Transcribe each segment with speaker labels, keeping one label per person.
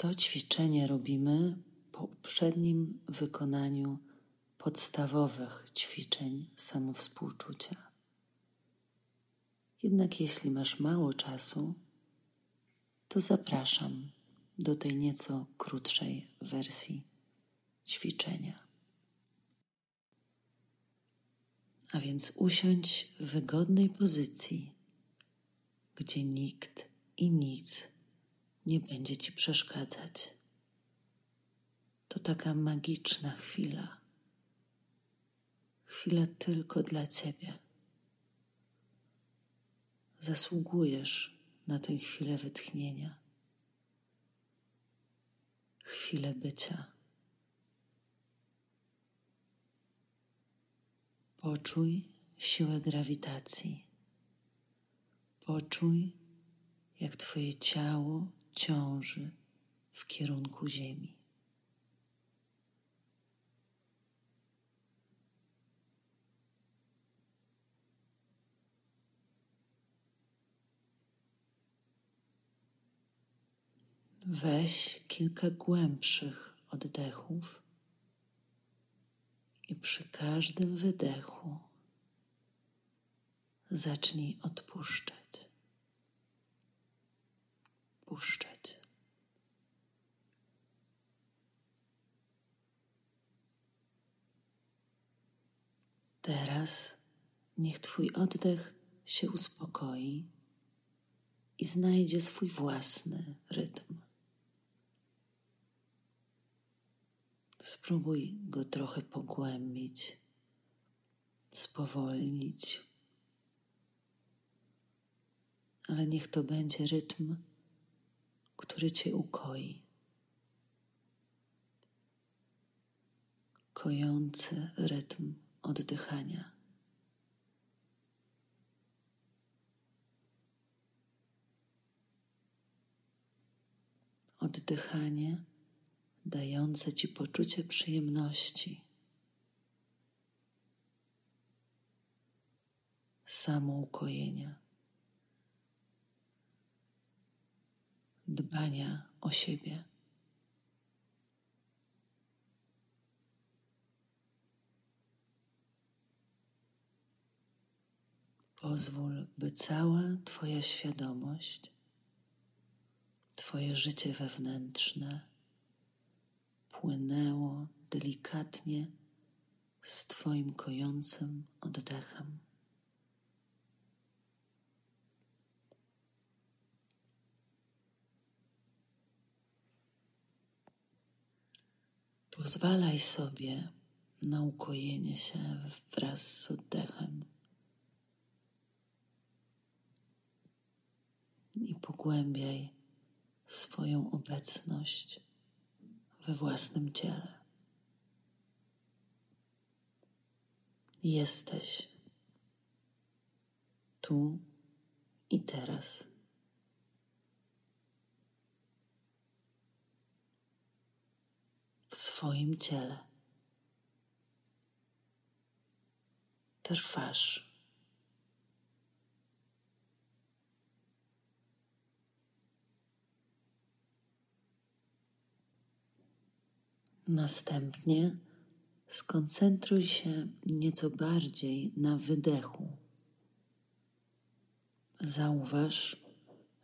Speaker 1: To ćwiczenie robimy po uprzednim wykonaniu podstawowych ćwiczeń samowspółczucia. Jednak jeśli masz mało czasu, to zapraszam do tej nieco krótszej wersji ćwiczenia. A więc usiądź w wygodnej pozycji, gdzie nikt i nic nie będzie ci przeszkadzać. To taka magiczna chwila. Chwila tylko dla ciebie. Zasługujesz na tę chwilę wytchnienia, chwilę bycia. Poczuj siłę grawitacji. Poczuj, jak Twoje ciało ciąży w kierunku Ziemi. Weź kilka głębszych oddechów i przy każdym wydechu zacznij odpuszczać. Puszczać. Teraz niech Twój oddech się uspokoi i znajdzie swój własny rytm. Spróbuj go trochę pogłębić, spowolnić, ale niech to będzie rytm, który Cię ukoi. Kojący rytm oddychania. Oddychanie dające Ci poczucie przyjemności, samoukojenia, dbania o siebie. Pozwól, by cała Twoja świadomość, Twoje życie wewnętrzne płynęło delikatnie z Twoim kojącym oddechem. Pozwalaj sobie na ukojenie się wraz z oddechem i pogłębiaj swoją obecność we własnym ciele. Jesteś tu i teraz. W swoim ciele. Trwasz. Następnie skoncentruj się nieco bardziej na wydechu. Zauważ,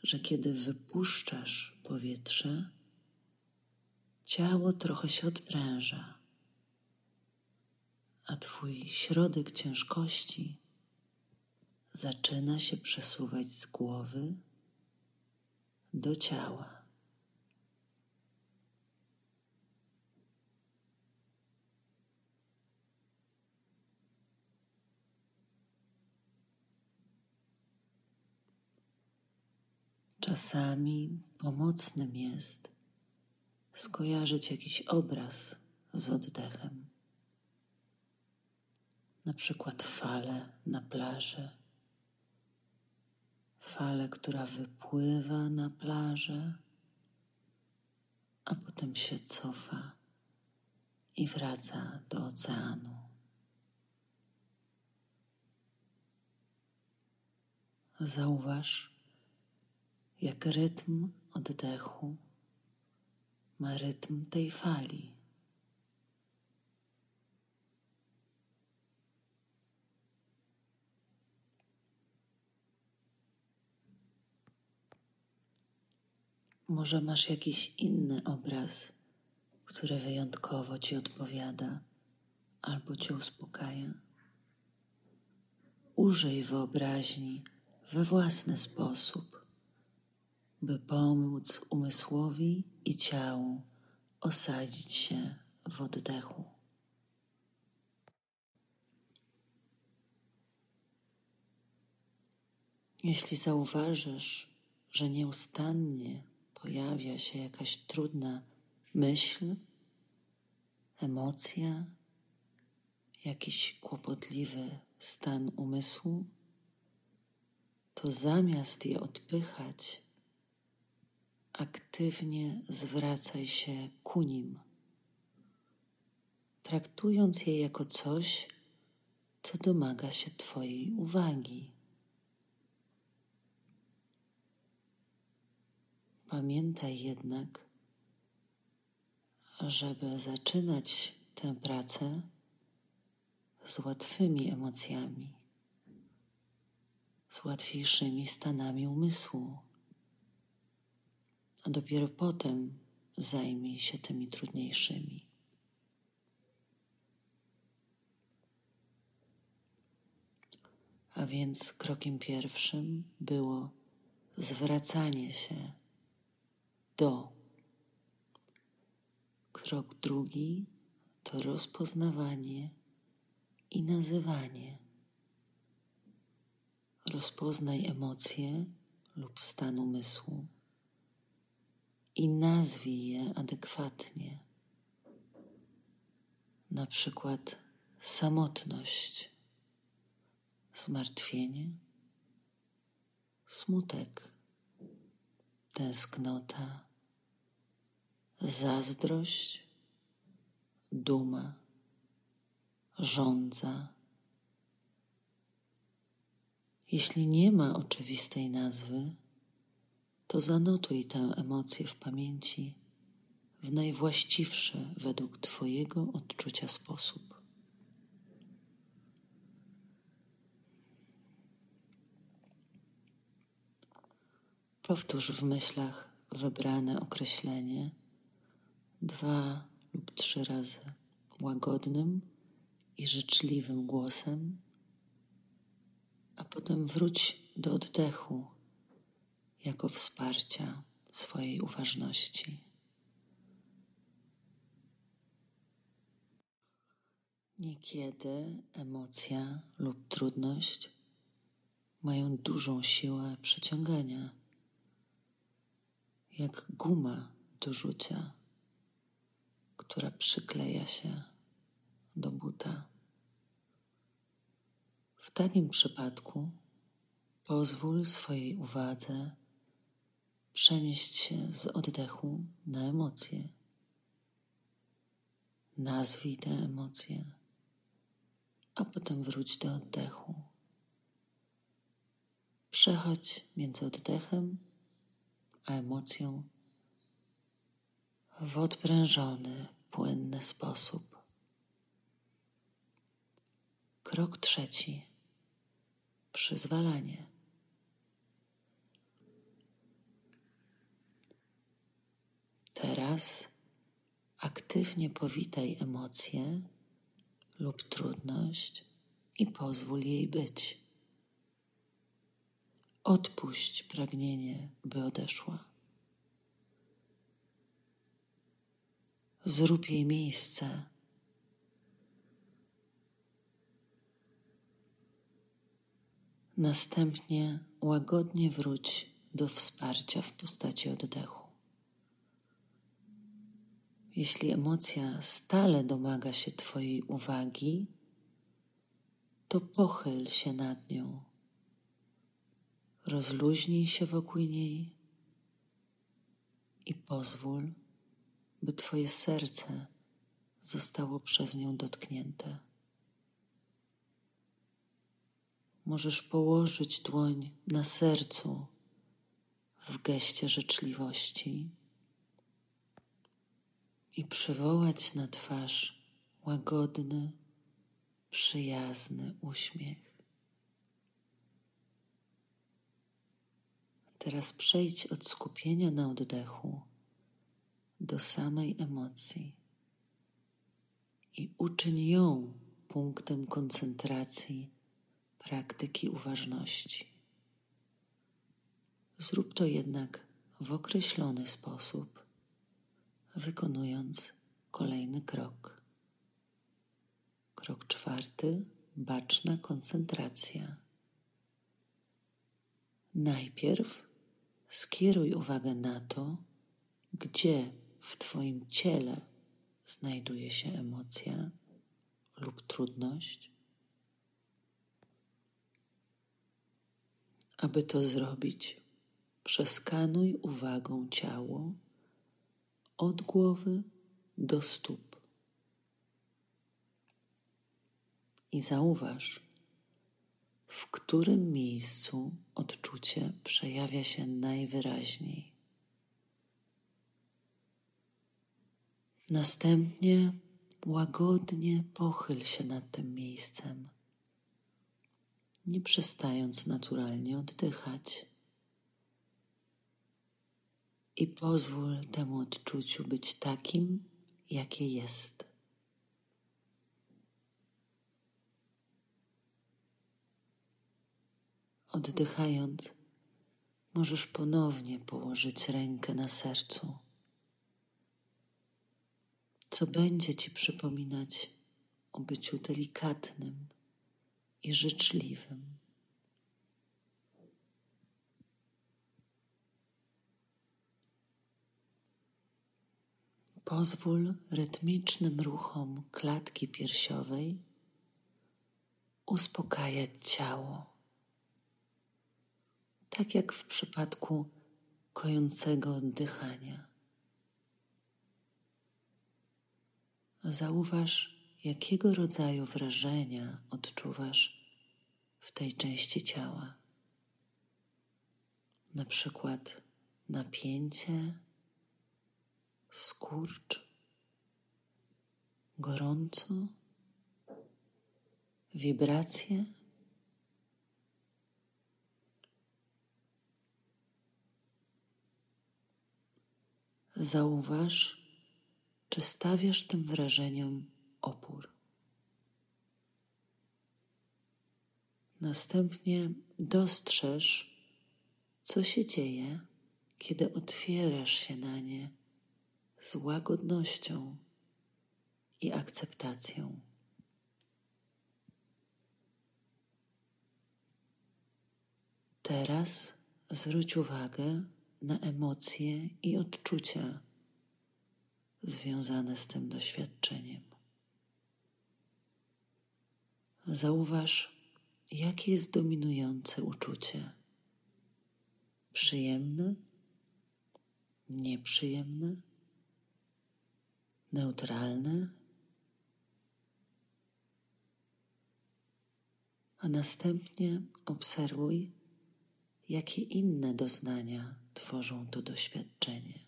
Speaker 1: że kiedy wypuszczasz powietrze, ciało trochę się odpręża, a Twój środek ciężkości zaczyna się przesuwać z głowy do ciała. Czasami pomocnym jest skojarzyć jakiś obraz z oddechem. Na przykład falę na plaży, falę, która wypływa na plażę, a potem się cofa i wraca do oceanu. Zauważ, jak rytm oddechu ma rytm tej fali. Może masz jakiś inny obraz, który wyjątkowo ci odpowiada albo cię uspokaja. Użyj wyobraźni we własny sposób, by pomóc umysłowi i ciału osadzić się w oddechu. Jeśli zauważysz, że nieustannie pojawia się jakaś trudna myśl, emocja, jakiś kłopotliwy stan umysłu, to zamiast je odpychać, aktywnie zwracaj się ku nim, traktując je jako coś, co domaga się Twojej uwagi. Pamiętaj jednak, żeby zaczynać tę pracę z łatwymi emocjami, z łatwiejszymi stanami umysłu, a dopiero potem zajmij się tymi trudniejszymi. A więc krokiem pierwszym było zwracanie się do. Krok drugi to rozpoznawanie i nazywanie. Rozpoznaj emocje lub stan umysłu i nazwij je adekwatnie. Na przykład samotność, zmartwienie, smutek, tęsknota, zazdrość, duma, żądza. Jeśli nie ma oczywistej nazwy, to zanotuj tę emocję w pamięci w najwłaściwszy według Twojego odczucia sposób. Powtórz w myślach wybrane określenie dwa lub trzy razy łagodnym i życzliwym głosem, a potem wróć do oddechu jako wsparcia swojej uważności. Niekiedy emocja lub trudność mają dużą siłę przyciągania, jak guma do rzucia, która przykleja się do buta. W takim przypadku pozwól swojej uwadze przenieść się z oddechu na emocje. Nazwij te emocje, a potem wróć do oddechu. Przechodź między oddechem a emocją w odprężony, płynny sposób. Krok trzeci. Przyzwalanie. Teraz aktywnie powitaj emocję lub trudność i pozwól jej być. Odpuść pragnienie, by odeszła. Zrób jej miejsce. Następnie łagodnie wróć do wsparcia w postaci oddechu. Jeśli emocja stale domaga się Twojej uwagi, to pochyl się nad nią. Rozluźnij się wokół niej i pozwól, by Twoje serce zostało przez nią dotknięte. Możesz położyć dłoń na sercu w geście życzliwości i przywołać na twarz łagodny, przyjazny uśmiech. Teraz przejdź od skupienia na oddechu do samej emocji i uczyń ją punktem koncentracji praktyki uważności. Zrób to jednak w określony sposób, wykonując kolejny krok. Krok czwarty baczna koncentracja. Najpierw skieruj uwagę na to, gdzie w Twoim ciele znajduje się emocja lub trudność. Aby to zrobić, przeskanuj uwagą ciało od głowy do stóp i zauważ, w którym miejscu odczucie przejawia się najwyraźniej. Następnie łagodnie pochyl się nad tym miejscem, nie przestając naturalnie oddychać. I pozwól temu odczuciu być takim, jakie jest. Oddychając, możesz ponownie położyć rękę na sercu co będzie Ci przypominać o byciu delikatnym i życzliwym. Pozwól rytmicznym ruchom klatki piersiowej uspokajać ciało, tak jak w przypadku kojącego oddychania. Zauważ, jakiego rodzaju wrażenia odczuwasz w tej części ciała. Na przykład napięcie, skurcz, gorąco, wibracje. Zauważ, czy stawiasz tym wrażeniom opór? Następnie dostrzeż, co się dzieje, kiedy otwierasz się na nie z łagodnością i akceptacją. Teraz zwróć uwagę na emocje i odczucia związane z tym doświadczeniem. Zauważ, jakie jest dominujące uczucie. Przyjemne, nieprzyjemne, neutralne, a następnie obserwuj, jakie inne doznania tworzą to doświadczenie.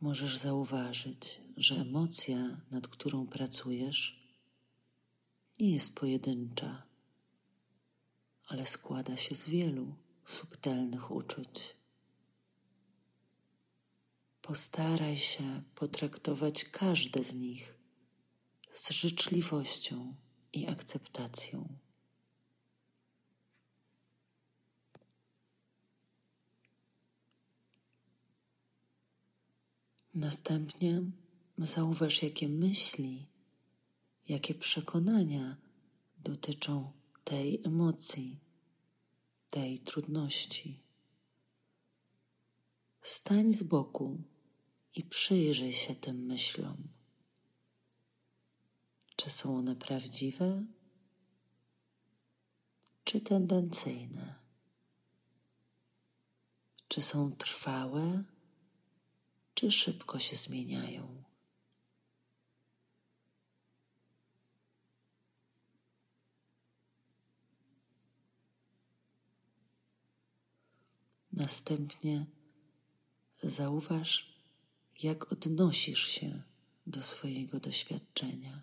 Speaker 1: możesz zauważyć, że emocja, nad którą pracujesz, nie jest pojedyncza, ale składa się z wielu subtelnych uczuć. Postaraj się potraktować każde z nich z życzliwością i akceptacją. Następnie zauważ, jakie myśli, jakie przekonania dotyczą tej emocji, tej trudności. Stań z boku i przyjrzyj się tym myślom. Czy są one prawdziwe, czy tendencyjne? Czy są trwałe? czy szybko się zmieniają. Następnie zauważ, jak odnosisz się do swojego doświadczenia.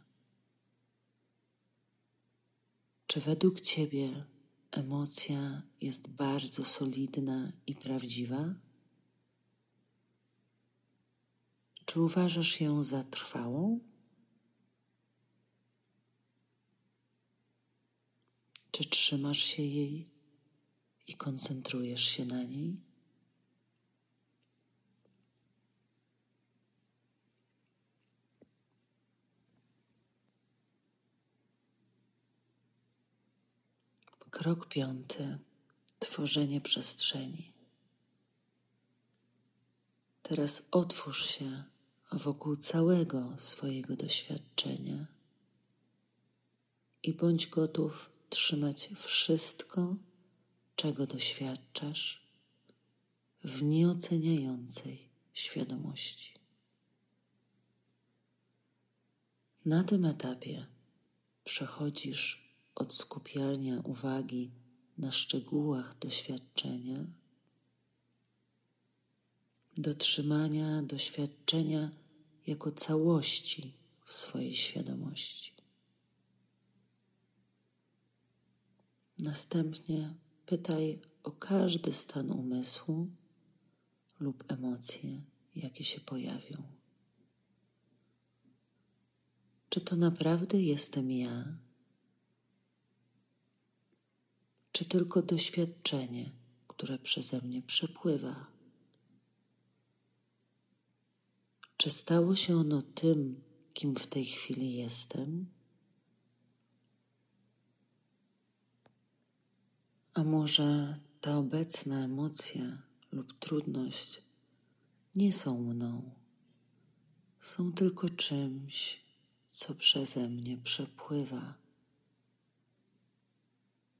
Speaker 1: Czy według Ciebie emocja jest bardzo solidna i prawdziwa? Czy uważasz ją za trwałą? Czy trzymasz się jej i koncentrujesz się na niej? Krok piąty. Tworzenie przestrzeni. Teraz otwórz się wokół całego swojego doświadczenia i bądź gotów trzymać wszystko, czego doświadczasz, w nieoceniającej świadomości. Na tym etapie przechodzisz od skupiania uwagi na szczegółach doświadczenia do trzymania doświadczenia jako całości w swojej świadomości. Następnie pytaj o każdy stan umysłu lub emocje, jakie się pojawią. Czy to naprawdę jestem ja? Czy tylko doświadczenie, które przeze mnie przepływa? Czy stało się ono tym, kim w tej chwili jestem? A może ta obecna emocja lub trudność nie są mną, są tylko czymś, co przeze mnie przepływa.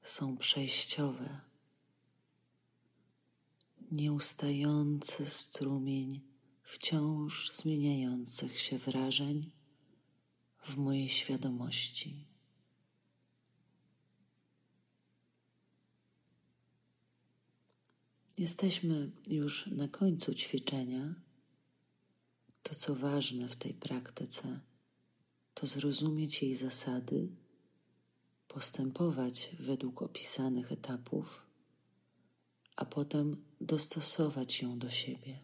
Speaker 1: Są przejściowe, nieustający strumień wciąż zmieniających się wrażeń w mojej świadomości. Jesteśmy już na końcu ćwiczenia. To, co ważne w tej praktyce, to zrozumieć jej zasady, postępować według opisanych etapów, a potem dostosować ją do siebie.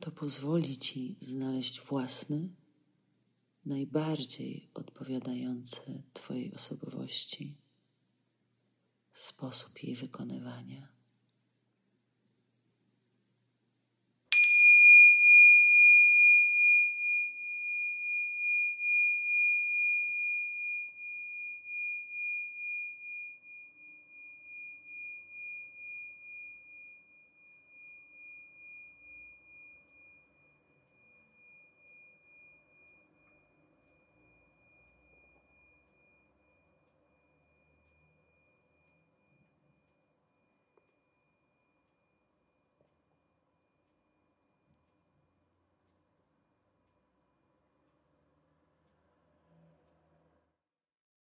Speaker 1: To pozwoli Ci znaleźć własny, najbardziej odpowiadający Twojej osobowości sposób jej wykonywania.